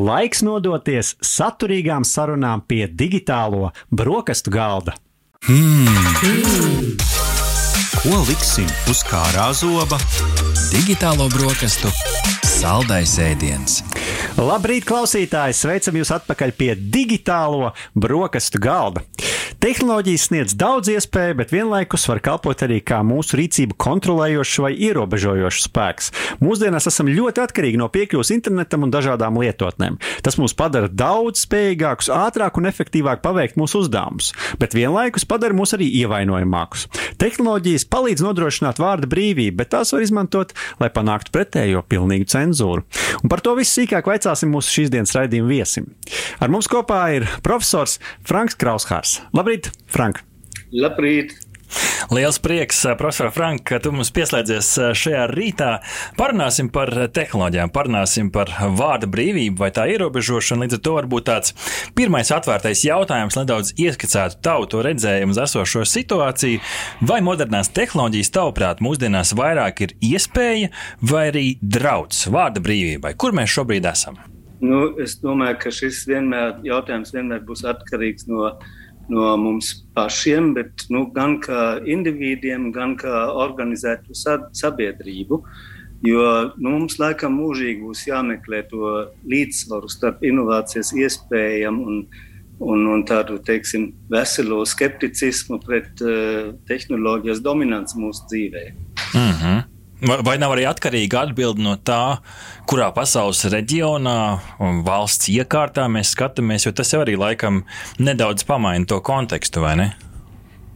Laiks nodoties saturīgām sarunām pie digitālo brokastu galda. Hmm. Ko liksim uz kārā zoba? Digitālo brokastu saldais ēdiens. Labrīt, klausītāji! Sveicam jūs atpakaļ pie digitālo brokastu galda. Tehnoloģijas sniedz daudz iespēju, bet vienlaikus var kalpot arī kā mūsu rīcību kontrolējošs vai ierobežojošs spēks. Mūsdienās esam ļoti atkarīgi no piekļuves internetam un dažādām lietotnēm. Tas mūs padara daudz spējīgākus, ātrāk un efektīvāk paveikt mūsu uzdevumus, bet vienlaikus padara mūs arī ievainojamākus. Tehnoloģijas palīdz nodrošināt vārda brīvību, bet tās var izmantot, lai panāktu pretējo pilnīgu cenzūru. Un par to visu sīkāk vaicāsim mūsu šīs dienas raidījuma viesim. Ar mums kopā ir profesors Franks Kraushārs. Labrīt, Frank! Labrīt! Liels prieks, profesor Frank, ka tu mums pieslēdzies šajā rītā. Parunāsim par tehnoloģijām, parunāsim par vārda brīvību vai tā ierobežošanu. Līdz ar to varbūt tāds pirmais atvērtais jautājums nedaudz ieskicētu tautu redzējumu uz esošo situāciju. Vai modernās tehnoloģijas, tavuprāt, mūsdienās vairāk ir iespēja vai arī draudz vārda brīvībai? Kur mēs šobrīd esam? Nu, es domāju, ka šis vienmēr, jautājums vienmēr būs atkarīgs no no mums pašiem, bet nu, gan kā individiem, gan kā organizētu sabiedrību. Jo nu, mums laikam mūžīgi būs jāmeklē to līdzsvaru starp inovācijas iespējām un, un, un tādu teiksim, veselo skepticismu pret uh, tehnoloģijas dominanci mūsu dzīvē. Mm -hmm. Vai nav arī atkarīga atbilde no tā, kurā pasaules reģionā valsts iekārtā mēs skatāmies, jo tas jau arī laikam nedaudz pamaina to kontekstu, vai ne?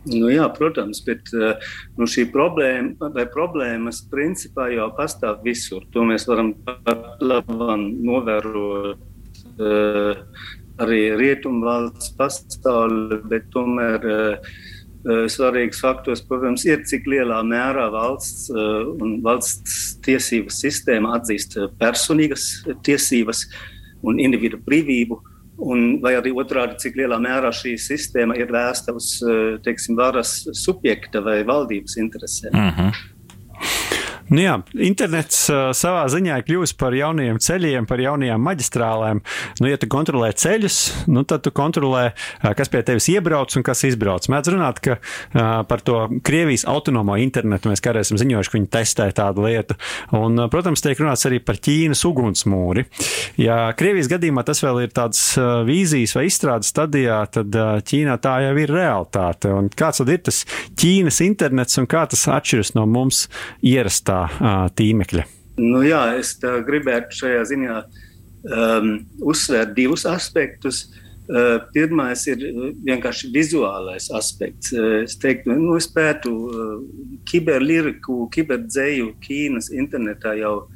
Nu, jā, protams, bet eh, nu, šī problēma vai problēmas principā jau pastāv visur. To mēs varam novērot uh, arī rietumvalsts pasaulē, bet tomēr uh, Eh, svarīgs faktors, protams, ir, cik lielā mērā valsts eh, un valsts tiesības sistēma atzīst eh, personīgas tiesības un individu brīvību. Un, vai arī otrādi, cik lielā mērā šī sistēma ir vērsta uz teiksim, varas subjekta vai valdības interesēm. Uh mhm. -huh. Nu jā, internets uh, savā ziņā ir kļuvis par jauniem ceļiem, par jaunajām maģistrālēm. Nu, ja tu kontrolē ceļus, nu, tad tu kontrolē, uh, kas pie tevis iebrauc un kas izbrauc. Mēdz runāt ka, uh, par to Krievijas autonomo internetu. Mēs kādreiz esam ziņojuši, ka viņi testē tādu lietu. Un, uh, protams, tiek runāts arī par Ķīnas ugunsmūri. Ja Krievijas gadījumā tas vēl ir tāds uh, vīzijas vai izstrādes stadijā, tad uh, Ķīnā tā jau ir realitāte. Un kāds tad ir tas Ķīnas internets un kā tas atšķiras no mums ierastā? Tā tīmekļa? Nu, jā, es gribētu šajā ziņā um, uzsvērt divus aspektus. Uh, pirmais ir vienkārši vizuālais aspekts. Uh, es teiktu, nu, es pētu uh, kiberliriku, kiberdzēju Ķīnas internetā jau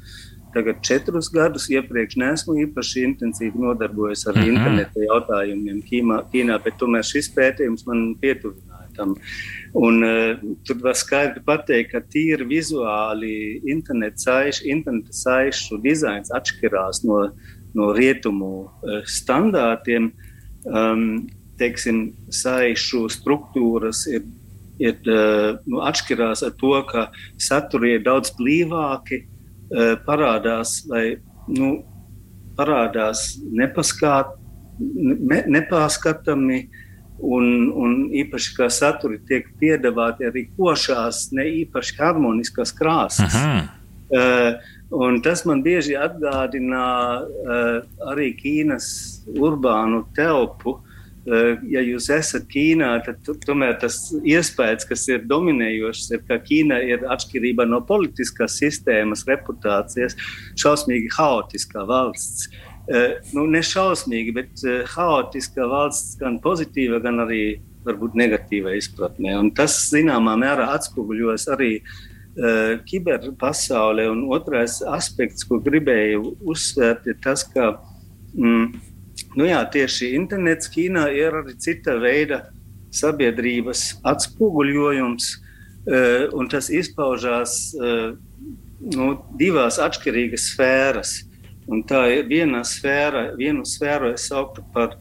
tagad četrus gadus. Iepriekš neesmu īpaši intensīvi nodarbojies ar mhm. -huh. interneta jautājumiem Ķīmā, Ķīnā, bet tomēr šis pētījums man pietuvināja tam. Uh, Un, uh, tur var skaidri pateikt, ka tīri vizuāli interneta saišu, interneta saišu dizains atšķirās no, no rietumu uh, standārtiem. Um, teiksim, saišu struktūras ir, ir uh, nu, atšķirās ar to, ka saturi ir daudz blīvāki, parādās vai nu, parādās nepaskāt, ne, nepārskatami. Uh, Un, un īpaši kā saturi tiek piedāvāti arī košās, ne īpaši harmoniskās krāsas. Uh, tas man bieži atgādina uh, arī Ķīnas urbānu telpu. Uh, ja jūs esat Ķīnā, tad tomēr tas iespējas, kas ir dominējošs, ir, ka Ķīna ir atšķirībā no politiskās sistēmas, reputācijas, šausmīgi haotiskā valsts. Uh, nu, nešausmīgi, bet eh, haotiska valsts, gan pozitīva, gan arī varbūt negatīva izpratnē. Un tas zināmā mērā atspoguļojas arī uh, kiberpasaulē. Un otrais aspekts, ko gribēju uzsvērt, ir tas, ka mm, nu jā, tieši internets Ķīnā ir arī cita veida sabiedrības atspoguļojums, uh, un tas izpaužās uh, nu, divās atšķirīgas sfērās. Un tā ir viena sfēra, vienu sfēru es sauktu par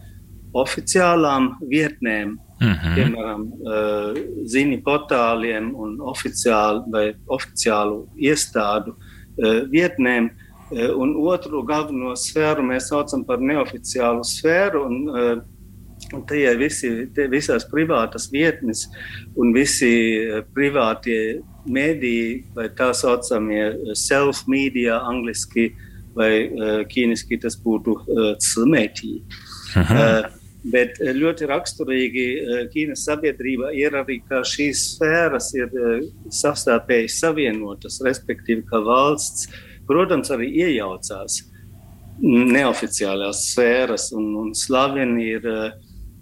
oficiālām vietnēm, uh mhm. -huh. piemēram, uh, ziņu portāliem un oficiālu oficiālu iestādu uh, vietnēm. Un otru galveno sfēru mēs saucam par neoficiālu sfēru. Un, Un tie visi, tie visās privātas vietnes un visi privātie mēdīji, vai tā saucamie self-media, angliski vai ķīniski tas būtu cimētī. Uh, Bet ļoti raksturīgi Ķīnas sabiedrībā ir arī, ka šīs sfēras ir savstarpēji savienotas, respektīvi, ka valsts, protams, arī iejaucās neoficiālās sfēras, un, un slaveni ir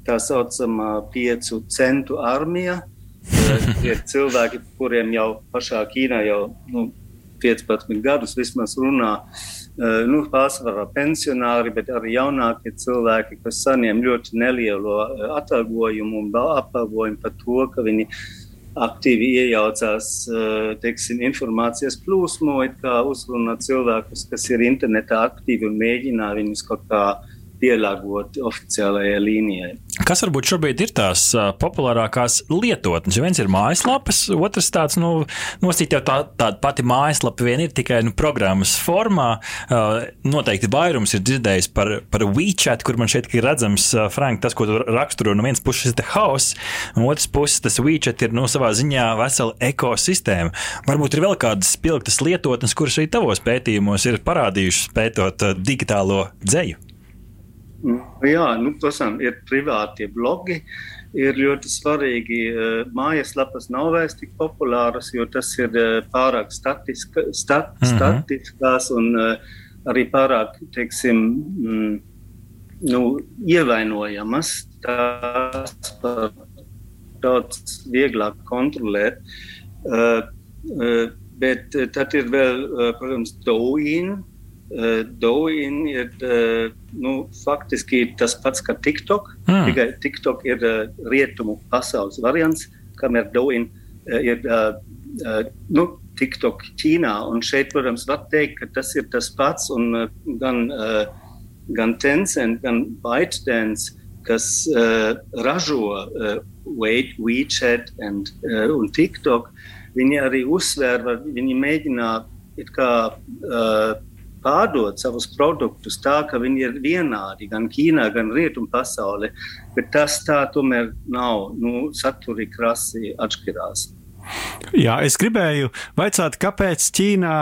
tā saucamā piecu centu armija. Ir cilvēki, kuriem jau pašā Ķīnā jau nu, 15 gadus vismaz runā uh, nu, pārsvarā pensionāri, bet arī jaunākie cilvēki, kas saņem ļoti nelielu eh, atalgojumu un apbalvojumu par to, ka viņi aktīvi iejaucās eh, teiksim, informācijas plūsmu, kā uzrunā cilvēkus, kas ir internetā aktīvi un mēģina viņus kaut kādā pielāgot oficiālajai līnijai. Kas varbūt šobrīd ir tās populārākās lietotnes? Viens ir mājaslapas, otrs tāds, nu, nosīt jau tā, tāda pati mājaslapa vien ir tikai nu, programmas formā. Noteikti vairums ir dzirdējis par, par WeChat, kur man šeit ir redzams, Frank, tas, ko tu raksturo no vienas puses ir haoss, un otras puses tas WeChat ir, nu, savā ziņā vesela ekosistēma. Varbūt ir vēl kādas spilgtas lietotnes, kuras arī tavos pētījumos ir parādījušas pētot digitālo dzēju. Nu, jā, nu, protams, ir privātie blogi. Ir ļoti svarīgi, uh, mājaslapas nav vairs tik populāras, jo tas ir uh, pārāk statiska, stat, mm -hmm. statiskās un uh, arī pārāk, teiksim, mm, nu, ievainojamas. Tās var daudz vieglāk kontrolēt. Uh, uh, bet tad ir vēl, protams, Douyin Douyin ir uh, nu, faktiski tas pats kā TikTok. Mm. Tikai TikTok ir uh, rietumu pasaules variants, kamēr Douyin ir nu, TikTok Ķīnā. Un šeit, protams, var teikt, ka tas ir tas pats. Un, gan, gan Tencent, gan ByteDance, kas ražo WeChat and, un TikTok, viņi arī uzsver, viņi mēģina it kā uh, pārdot savus produktus tā, ka viņi ir vienādi gan Ķīnā, gan Rietumu pasaulē, bet tas tā tomēr nav. Nu, saturi krasi atšķirās. Jā, es gribēju jautāt, kāpēc Ķīnā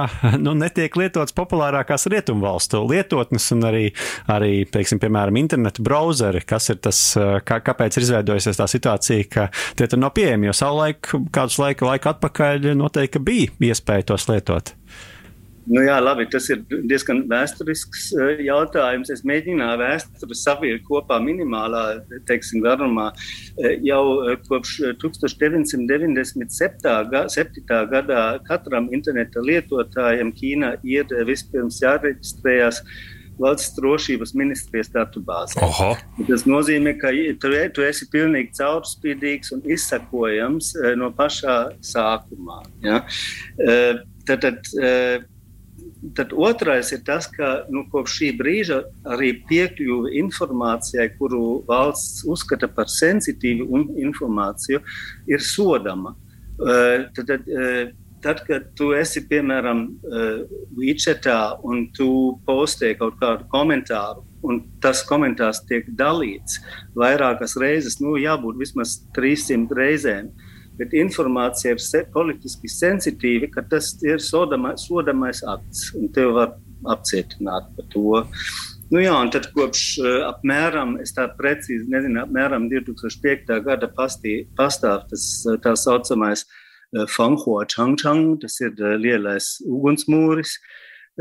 nu, netiek lietotas populārākās rietumvalstu lietotnes un arī, arī teiksim, piemēram, internetu brauzeri. Kas ir tas, kā, kāpēc ir izveidojusies tā situācija, ka tie tur nav pieejami? Jo savulaik, kādus laika, laika atpakaļ, noteikti bija iespēja tos lietot. Nu, jā, labi, tas ir diezgan vēsturisks eh, jautājums. Es mēģināju vēsturi savilkt kopā minimālā teiksim, garumā. Eh, jau eh, kopš 1997. gadā katram interneta lietotājam Ķīnā ir vispirms jāreģistrējas valsts drošības ministrijas datubāzē. Tas nozīmē, ka tu, tu esi pilnīgi caurspīdīgs un izsakojams no pašā sākumā. Ja? Tad, tad, Tad otrais ir tas, ka nu, kopš šī brīža arī piekļuve informācijai, kuru valsts uzskata par sensitīvu informāciju, ir sodama. Uh, tad, tad, uh, tad, kad tu esi piemēram uh, WeChatā un tu postē kaut kādu komentāru, un tas komentārs tiek dalīts vairākas reizes, nu, jābūt vismaz 300 reizēm. Uh, bet informācija ir se, politiski sensitīva, ka tas ir sodama, sodamais akts, un tev var apcietināt par to. Nu jā, un tad kopš uh, apmēram, es tā precīzi nezinu, apmēram 2005. gada pastī, pastāv tas tā saucamais uh, Fanghua Changchang, tas ir uh, lielais ugunsmūris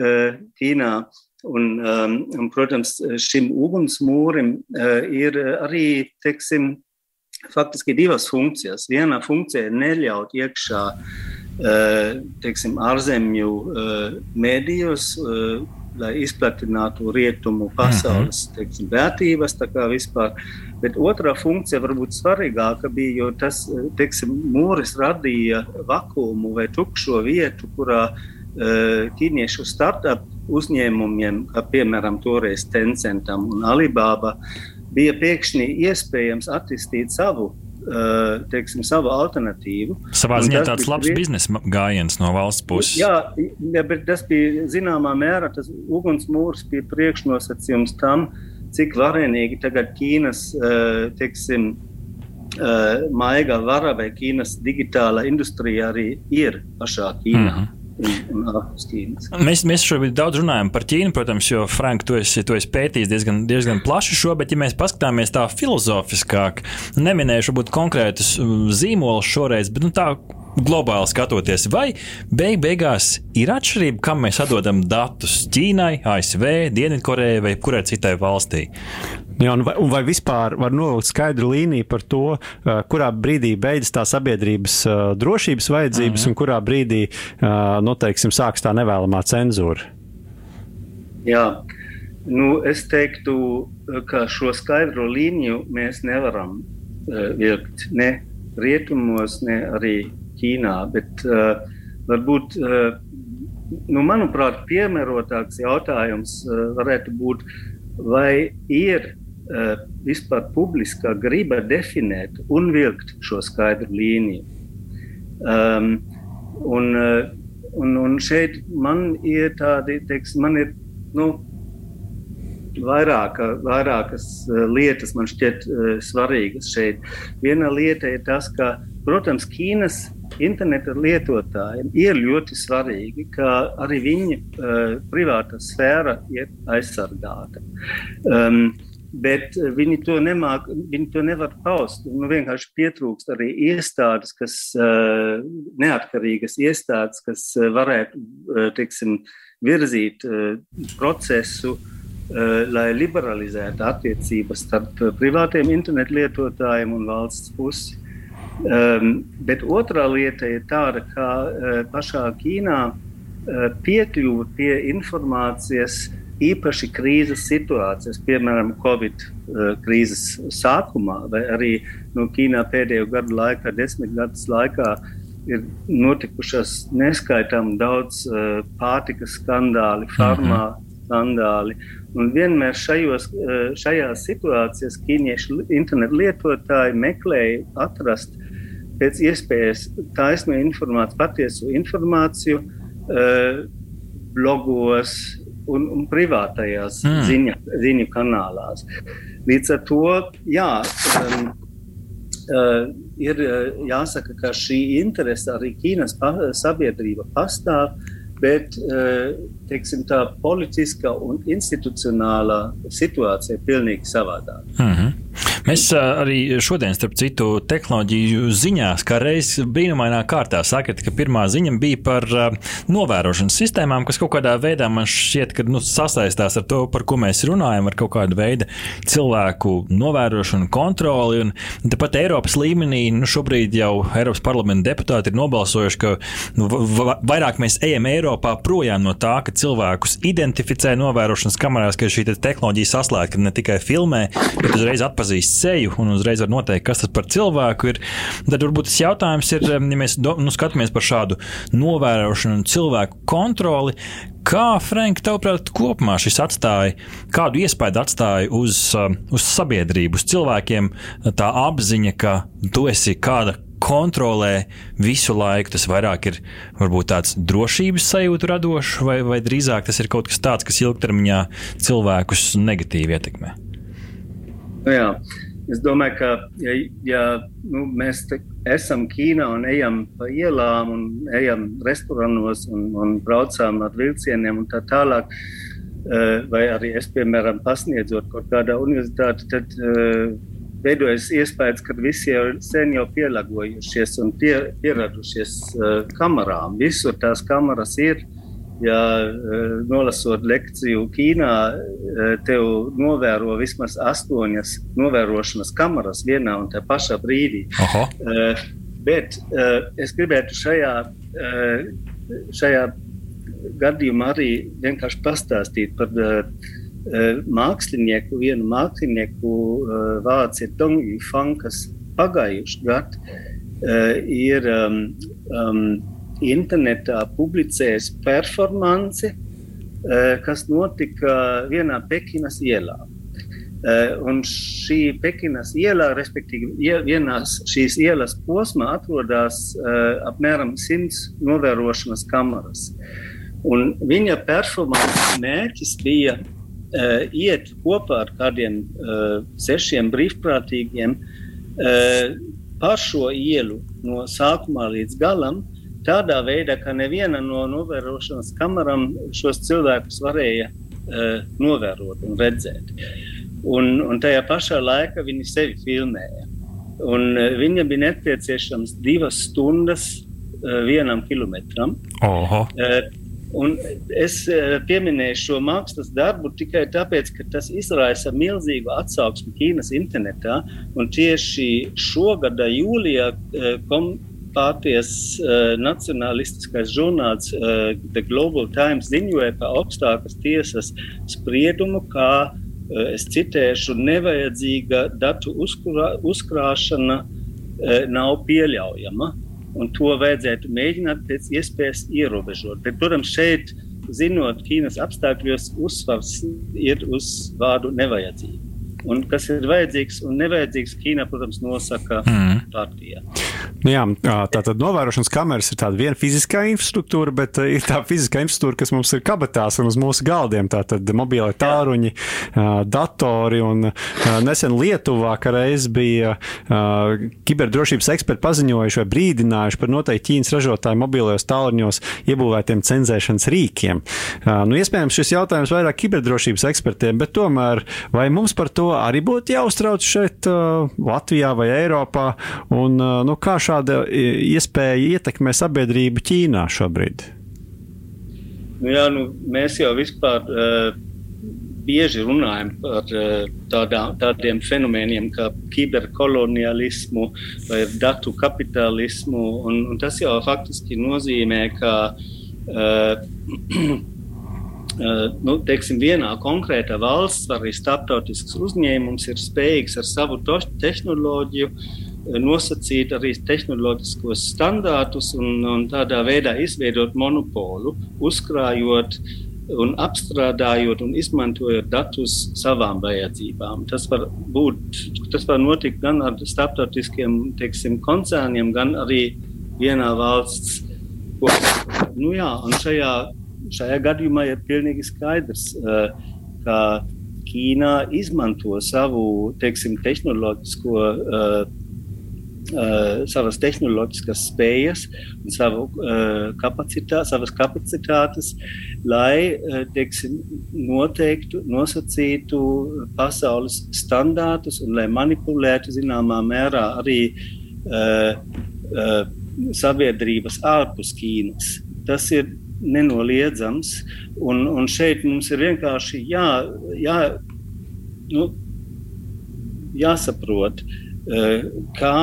uh, Ķīnā. Un, um, un, protams, šim ugunsmūrim uh, ir arī, teiksim, faktiski divas funkcijas. Viena funkcija ir neļaut iekšā eh, teiksim, ārzemju eh, mēdījos, eh, lai izplatinātu rietumu pasaules mhm. teiksim, vērtības. Bet otrā funkcija, varbūt svarīgāka, bija, jo tas teiksim, mūris radīja vakumu vai tukšo vietu, kurā ķīniešu startup uzņēmumiem, kā piemēram toreiz Tencentam un Alibaba, bija pēkšņi iespējams attīstīt savu teiksim, savu alternatīvu. Savā ziņā tāds labs bija... biznesa gājiens no valsts puses. Jā, bet tas bija zināmā mērā tas ugunsmūrs, bija priekšnosacījums tam, cik varenīgi tagad Ķīnas teiksim, maiga vara vai Ķīnas digitāla industrija arī ir pašā Ķīnā. Mm -hmm. Mēs, mēs šobrīd daudz runājam par Ķīnu, protams, jo, Frank, tu esi, tu esi pētījis diezgan, diezgan plaši šo, bet, ja mēs paskatāmies tā filozofiskāk, neminēšu varbūt konkrētus uh, zīmolus šoreiz, bet nu, tā globāli skatoties, vai beig beigās ir atšķirība, kam mēs atdodam datus Ķīnai, ASV, Dienvidkorejai vai kurai citai valstī? Jā, vai, vai vispār var novilkt skaidru līniju par to, uh, kurā brīdī beidzas tā sabiedrības uh, drošības vajadzības mm -hmm. un kurā brīdī, uh, nu, teiksim, sāks tā nevēlamā cenzūra? Jā, nu, es teiktu, ka šo skaidro līniju mēs nevaram vilkt ne rietumos, ne arī Ķīnā. Bet, uh, varbūt, uh, nu, manuprāt, piemērotāks jautājums uh, varētu būt, vai ir uh, vispār publiskā griba definēt un vilkt šo skaidru līniju. Um, un, uh, un, un šeit man ir tādi, teiks, man ir, nu, vairāka, vairākas lietas man šķiet svarīgas šeit. Viena lieta ir tas, ka, protams, Ķīnas interneta lietotājiem ir ļoti svarīgi, ka arī viņa uh, privāta sfēra ir aizsargāta. Um, Bet viņi to, nemāk, viņi to nevar paust. Nu, vienkārši pietrūkst arī iestādes, kas uh, neatkarīgas iestādes, kas uh, varētu uh, teiksim, virzīt uh, procesu, uh, lai liberalizētu attiecības starp privātiem internetu lietotājiem un valsts pusi. Um, bet otrā lieta ir tāda, ka uh, pašā Ķīnā uh, piekļuve pie informācijas īpaši krīzes situācijas, piemēram, Covid uh, krīzes sākumā, vai arī no Ķīnā pēdējo gadu laikā, desmit gadus laikā, ir notikušas neskaitām daudz uh, pārtikas skandāli, farmā mm -hmm. skandāli. Un vienmēr šajos, šajās situācijās ķīniešu internetu lietotāji meklēja atrast pēc iespējas taisnu informāciju, patiesu informāciju blogos un, un privātajās mm. ziņa, ziņu kanālās. Līdz ar to, jā, um, uh, ir jāsaka, ka šī interese arī Ķīnas pa, sabiedrība pastāv, bet uh, teiksim, tā politiskā un institucionālā situācija ir pilnīgi savādāka. Mm -hmm. Mēs arī šodien, starp citu, tehnoloģiju ziņās, kā reizes brīnumainā kārtā sakat, ka pirmā ziņa bija par novērošanas sistēmām, kas kaut kādā veidā man šķiet, ka nu, sasaistās ar to, par ko mēs runājam, ar kaut kādu veidu cilvēku novērošanu, kontroli. Un tāpat Eiropas līmenī nu, šobrīd jau Eiropas parlamenta deputāti ir nobalsojuši, ka nu, vairāk mēs ejam Eiropā projām no tā, ka cilvēkus identificē novērošanas kamerās, ka šī te tehnoloģija saslēgta ne tikai filmē, bet uzreiz atpazīst seju un uzreiz var noteikt, kas tas par cilvēku ir. Tad varbūt tas jautājums ir, ja mēs do, nu, skatāmies par šādu novērošanu un cilvēku kontroli. Kā, Frank, tavuprāt, kopumā šis atstāja, kādu iespēju atstāja uz, uz sabiedrību, uz cilvēkiem tā apziņa, ka tu esi kāda kontrolē visu laiku. Tas vairāk ir varbūt tāds drošības sajūta radošs, vai, vai drīzāk tas ir kaut kas tāds, kas ilgtermiņā cilvēkus negatīvi ietekmē? Nu, jā. Es domāju, ka ja, ja nu, mēs esam Ķīnā un ejam pa ielām, un ejam restorānos un, un braucām ar vilcieniem un tā tālāk, eh, vai arī es, piemēram, pasniedzot kaut kādā universitātē, tad uh, veidojas iespējas, ka visi jau sen jau pielāgojušies un pie, pieradušies uh, kamerām. Visur tās kameras ir ja eh, nolasot lekciju Ķīnā, eh, tev novēro vismaz astoņas novērošanas kameras vienā un tajā pašā brīdī. Aha. Eh, bet es gribētu šajā, šajā gadījumā arī vienkārši pastāstīt par mākslinieku, vienu mākslinieku vārds ir Dongju Fang, kas pagājuši gadu ir um, um, internetā publicējis performanci, eh, kas notika vienā Pekinas ielā. Uh, un šī Pekinas iela, respektīvi, vienās šīs ielas posmā atrodas uh, apmēram 100 novērošanas kameras. Un viņa performances mērķis bija uh, iet kopā ar kādiem uh, sešiem brīvprātīgiem uh, par šo ielu no sākuma līdz galam, tādā veidā, ka neviena no novērošanas kamerām šos cilvēkus varēja uh, novērot un redzēt. Un, un tajā pašā laikā viņi sevi filmēja. Un, uh, viņam bija nepieciešams divas stundas uh, vienam kilometram. Oho. Uh, Un es pieminēju šo mākslas darbu tikai tāpēc, ka tas izraisa milzīgu atsauksmi Ķīnas internetā. Tieši šogad, jūlijā, Pārties uh, nacionālistiskais žurnāls uh, The Global Times ziņoja par augstākas tiesas spriedumu, kā Eh, es citēšu, nevajadzīga datu uzkrā, uzkrāšana eh, nav pieļaujama. Un to vajadzētu mēģināt pēc iespējas ierobežot. Bet, protams, šeit, zinot Ķīnas apstākļos, uzsvars ir uz vārdu nevajadzīga. Un kas ir vajadzīgs un nevajadzīgs, Ķīna, protams, nosaka mm. partija. Nu jā, tā tad novērošanas kameras ir tāda viena fiziskā infrastruktūra, bet ir tā fiziskā infrastruktūra, kas mums ir kabatās un uz mūsu galdiem. Tā tad mobilai tāruņi, datori un nesen Lietuvā, ka reiz bija kiberdrošības eksperti paziņojuši vai brīdinājuši par noteikti Ķīnas ražotāju mobilajos tālruņos iebūvētiem cenzēšanas rīkiem. Nu, iespējams, šis jautājums vairāk kiberdrošības ekspertiem, bet tomēr vai mums par to arī būtu jāuztrauc šeit Latvijā vai Eiropā? Un, nu, kā šā šāda iespēja ietekmē sabiedrību Ķīnā šobrīd? Nu jā, nu, mēs jau vispār uh, bieži runājam par uh, tādā, tādiem fenomeniem kā kiberkolonialismu vai datu kapitālismu. Un, un tas jau faktiski nozīmē, ka uh, Uh, nu, teiksim, vienā konkrētā valsts arī starptautisks uzņēmums ir spējīgs ar savu tehnoloģiju nosacīt arī tehnoloģiskos standārtus un, un tādā veidā izveidot monopolu, uzkrājot un apstrādājot un izmantojot datus savām vajadzībām. Tas var, būt, tas var notikt gan ar starptautiskiem teiksim, koncerniem, gan arī vienā valsts. Nu, jā, šajā, šajā gadījumā ir pilnīgi skaidrs, ka Ķīna izmanto savu teiksim, tehnoloģisko uh, uh, savas tehnoloģiskas spējas un savu, uh, kapacitā, savas kapacitātes, lai uh, teiksim, noteiktu, nosacītu pasaules standārtus un lai manipulētu zināmā mērā arī uh, uh, sabiedrības ārpus Ķīnas. Tas ir nenoliedzams, un, un šeit mums ir vienkārši jā, jā, nu, jāsaprot, kā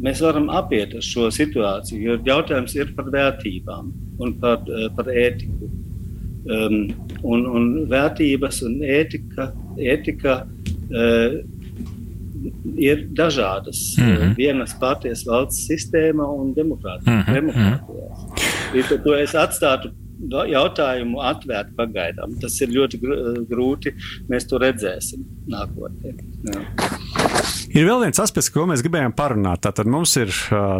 mēs varam apiet šo situāciju, jo jautājums ir par vērtībām un par, eh, par ētiku. Um, un, un vērtības un ētika, ētika uh, ir dažādas. Mm -hmm. Vienas partijas valsts sistēma un demokrātija. Mm -hmm. demokrātijās. To es atstātu jautājumu atvērtu pagaidām. Tas ir ļoti grūti. Mēs to redzēsim nākotnē. Jā. Ir vēl viens aspekts, ko mēs gribējām parunāt. Tātad mums ir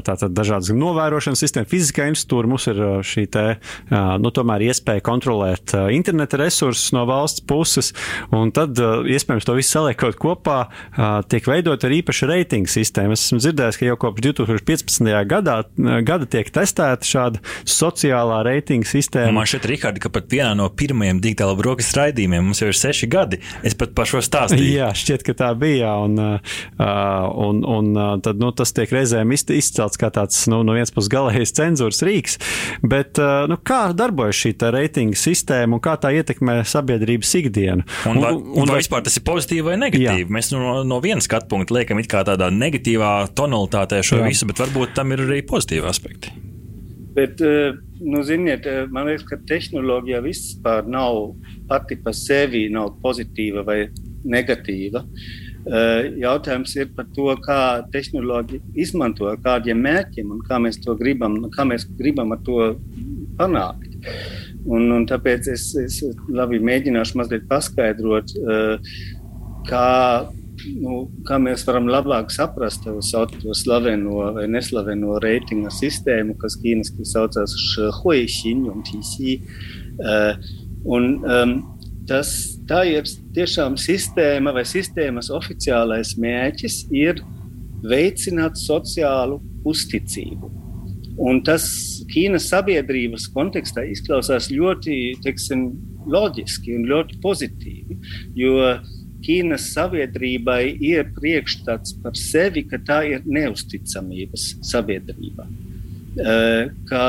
tātad dažādas novērošanas sistēmas, fiziskā institūra, mums ir šī te, nu, iespēja kontrolēt interneta resursus no valsts puses, un tad iespējams to visu saliekot kopā, tiek veidot ar īpašu reitingu sistēmu. Es esmu dzirdējis, ka jau kopš 2015. gadā gada tiek testēta šāda sociālā reitinga sistēma. Man šķiet, Rihardi, ka pat vienā no pirmajiem digitāla brokastu raidījumiem mums jau ir seši gadi. Es pat par šo stāstīju. Jā, šķiet, ka tā bija. Un, un, un tad nu, tas tiek reizēm izcelts kā tāds nu, no vienas puses galējais cenzūras rīks. Bet nu, kā darbojas šī reitinga sistēma un kā tā ietekmē sabiedrības ikdienu? Un, un, un, un vai vispār tas ir pozitīvi vai negatīvi? Jā. Mēs no, no vienas skatu punkta liekam it kā tādā negatīvā tonalitātē šo Jā. visu, bet varbūt tam ir arī pozitīvi aspekti. Bet, nu, ziniet, man liekas, ka tehnoloģija vispār nav pati par sevi nav pozitīva vai negatīva. Uh, jautājums ir par to, kā tehnoloģija izmanto, kādiem mērķiem un kā mēs to gribam, kā mēs gribam ar to panākt. Un, un tāpēc es, es labi mēģināšu mazliet paskaidrot. Uh, kā, nu, kā mēs varam labāk saprast to, slaveno vai neslaveno reitinga sistēmu, kas ķīniski saucas Huixiņu un Tīsī. Uh, un, um, tas, ir tiešām sistēma vai sistēmas oficiālais mērķis ir veicināt sociālu uzticību. Un tas Ķīnas sabiedrības kontekstā izklausās ļoti teiksim, loģiski un ļoti pozitīvi. Jo Ķīnas sabiedrībai ir priekšstats par sevi, ka tā ir neusticamības sabiedrība. Ka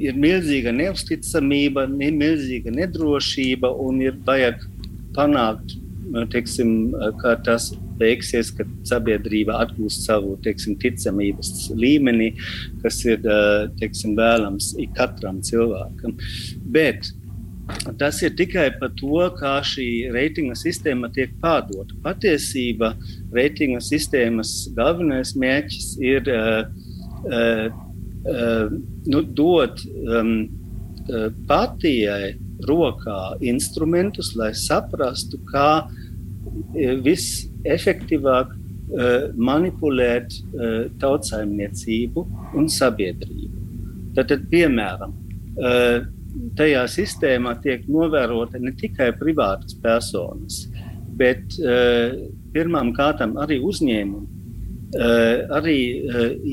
ir milzīga neusticamība, milzīga nedrošība un ir vajag panākt, teiksim, ka tas beigsies, kad sabiedrība atgūs savu teiksim, ticamības līmeni, kas ir teiksim, vēlams ikam cilvēkam. Bet tas ir tikai par to, kā šī reitinga sistēma tiek pārdota. Patiesībā reitinga sistēmas galvenais mērķis ir uh, uh, nu, dot um, partijai rokā instrumentus, lai saprastu, kā viss efektīvāk uh, manipulēt tautsājumniecību un sabiedrību. Tad, piemēram, tajā sistēmā tiek novērota ne tikai privātas personas, bet pirmām kārtām arī uzņēmumi, arī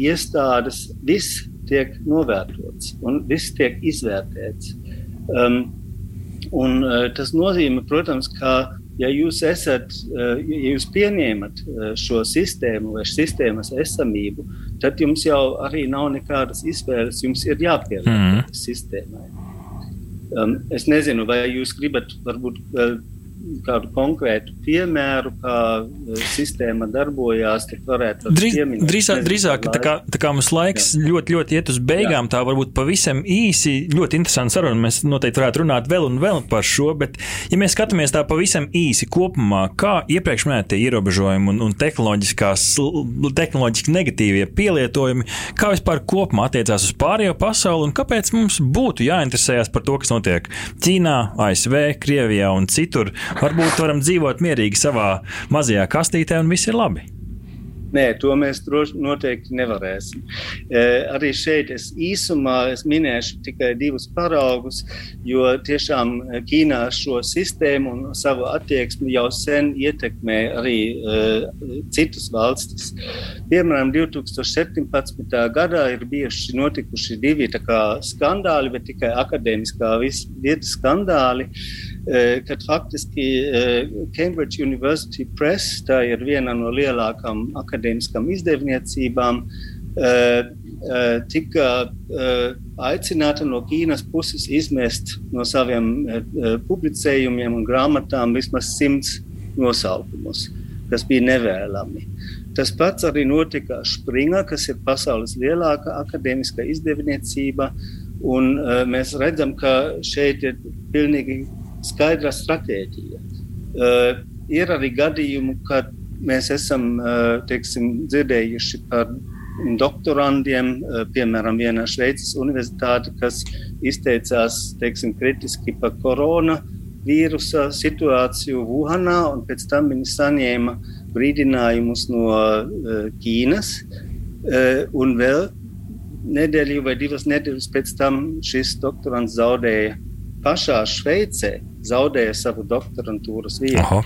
iestādes, viss tiek novērtots un viss tiek izvērtēts. Um, un, tas nozīmē, protams, ka ja jūs esat, eh, ja jūs pieņemat eh, šo sistēmu vai sistēmas esamību, tad jums jau arī nav nekādas izvēles. Jums ir jāpieliek mm sistēmai. Um, es nezinu, vai jūs gribat varbūt uh, kādu konkrētu piemēru, kā e, sistēma darbojās, tad varētu Drīz, pieminēt. Drīzāk, drīzāk tā, kā, tā kā mums laiks Jā. ļoti, ļoti iet uz beigām, Jā. tā varbūt pavisam īsi, ļoti interesanti saruna. Mēs noteikti varētu runāt vēl un vēl par šo, bet, ja mēs skatāmies tā pavisam īsi kopumā, kā iepriekš minētie ierobežojumi un, un tehnoloģiski negatīvie pielietojumi, kā vispār kopumā attiecās uz pārējo pasauli un kāpēc mums būtu jāinteresējas par to, kas notiek Ķīnā, ASV, Krievijā un citur Varbūt varam dzīvot mierīgi savā mazajā kastītē un viss ir labi. Nē, to mēs droši noteikti nevarēsim. E, arī šeit es īsumā es minēšu tikai divus paraugus, jo tiešām Ķīnā šo sistēmu un savu attieksmi jau sen ietekmē arī e, citas valstis. Piemēram, 2017. gadā ir bijuši notikuši divi skandāli, bet tikai akadēmiskā vieta skandāli. E, kad faktiski e, Cambridge University Press, tā ir viena no akadēmiskajām akadēmiskām izdevniecībām eh, eh, tika eh, aicināta no Ķīnas puses izmest no saviem publicējumiem un grāmatām vismaz simts nosaukumus, kas bija nevēlami. Tas pats arī notika Springā, kas ir pasaules lielākā akadēmiskā izdevniecība. Un, uh, mēs redzam, ka šeit ir pilnīgi skaidra stratēģija. Uh, ir arī gadījumi, kad mēs esam teiksim, dzirdējuši par doktorandiem, piemēram, vienā Šveices universitāte, kas izteicās teiksim, kritiski par koronavīrusa situāciju Wuhanā, un pēc tam viņi saņēma brīdinājumus no Ķīnas. Un vēl nedēļu vai divas nedēļas pēc tam šis doktorants zaudēja pašā Šveicē, zaudēja savu doktorantūras vietu. Aha.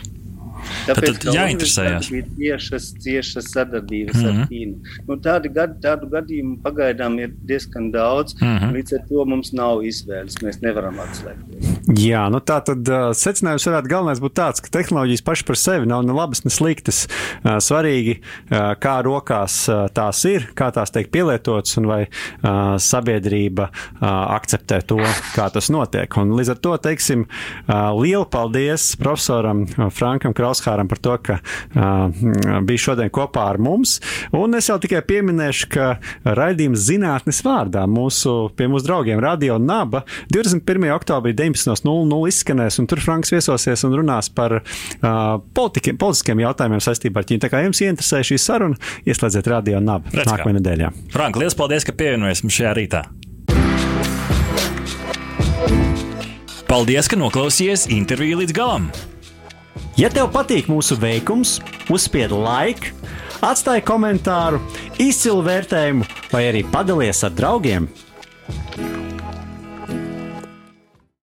Tāpēc tad jāinteresējas. Ir tiešas, tiešas sadarbības mm -hmm. ar mhm. Ķīnu. Nu, tādi gad, tādu gadījumu pagaidām ir diezgan daudz. Mm -hmm. Līdz ar to mums nav izvēles. Mēs nevaram atslēgties. Jā, nu tā tad uh, secinājums varētu galvenais būt tāds, ka tehnoloģijas pašas par sevi nav ne labas, ne sliktas. Uh, svarīgi, uh, kā rokās uh, tās ir, kā tās tiek pielietotas un vai uh, sabiedrība uh, akceptē to, kā tas notiek. Un līdz ar to teiksim uh, lielu paldies profesoram Frankam Krausam. Raushāram par to, ka uh, bija šodien kopā ar mums. Un es jau tikai pieminēšu, ka raidījums zinātnes vārdā mūsu, pie mūsu draugiem Radio Naba 21. oktobrī 19.00 izskanēs, un tur Franks viesosies un runās par uh, politikiem, politiskiem jautājumiem saistībā ar Ķīnu. Tā kā jums ieinteresē šī saruna, ieslēdziet Radio Naba nākamajā nedēļā. Frank, liels paldies, ka pievienojies mums šajā rītā! Paldies, ka noklausījāties interviju līdz galam! Ja tev patīk mūsu veikums, uzspied like, atstāj komentāru, izcilu vērtējumu vai arī padalies ar draugiem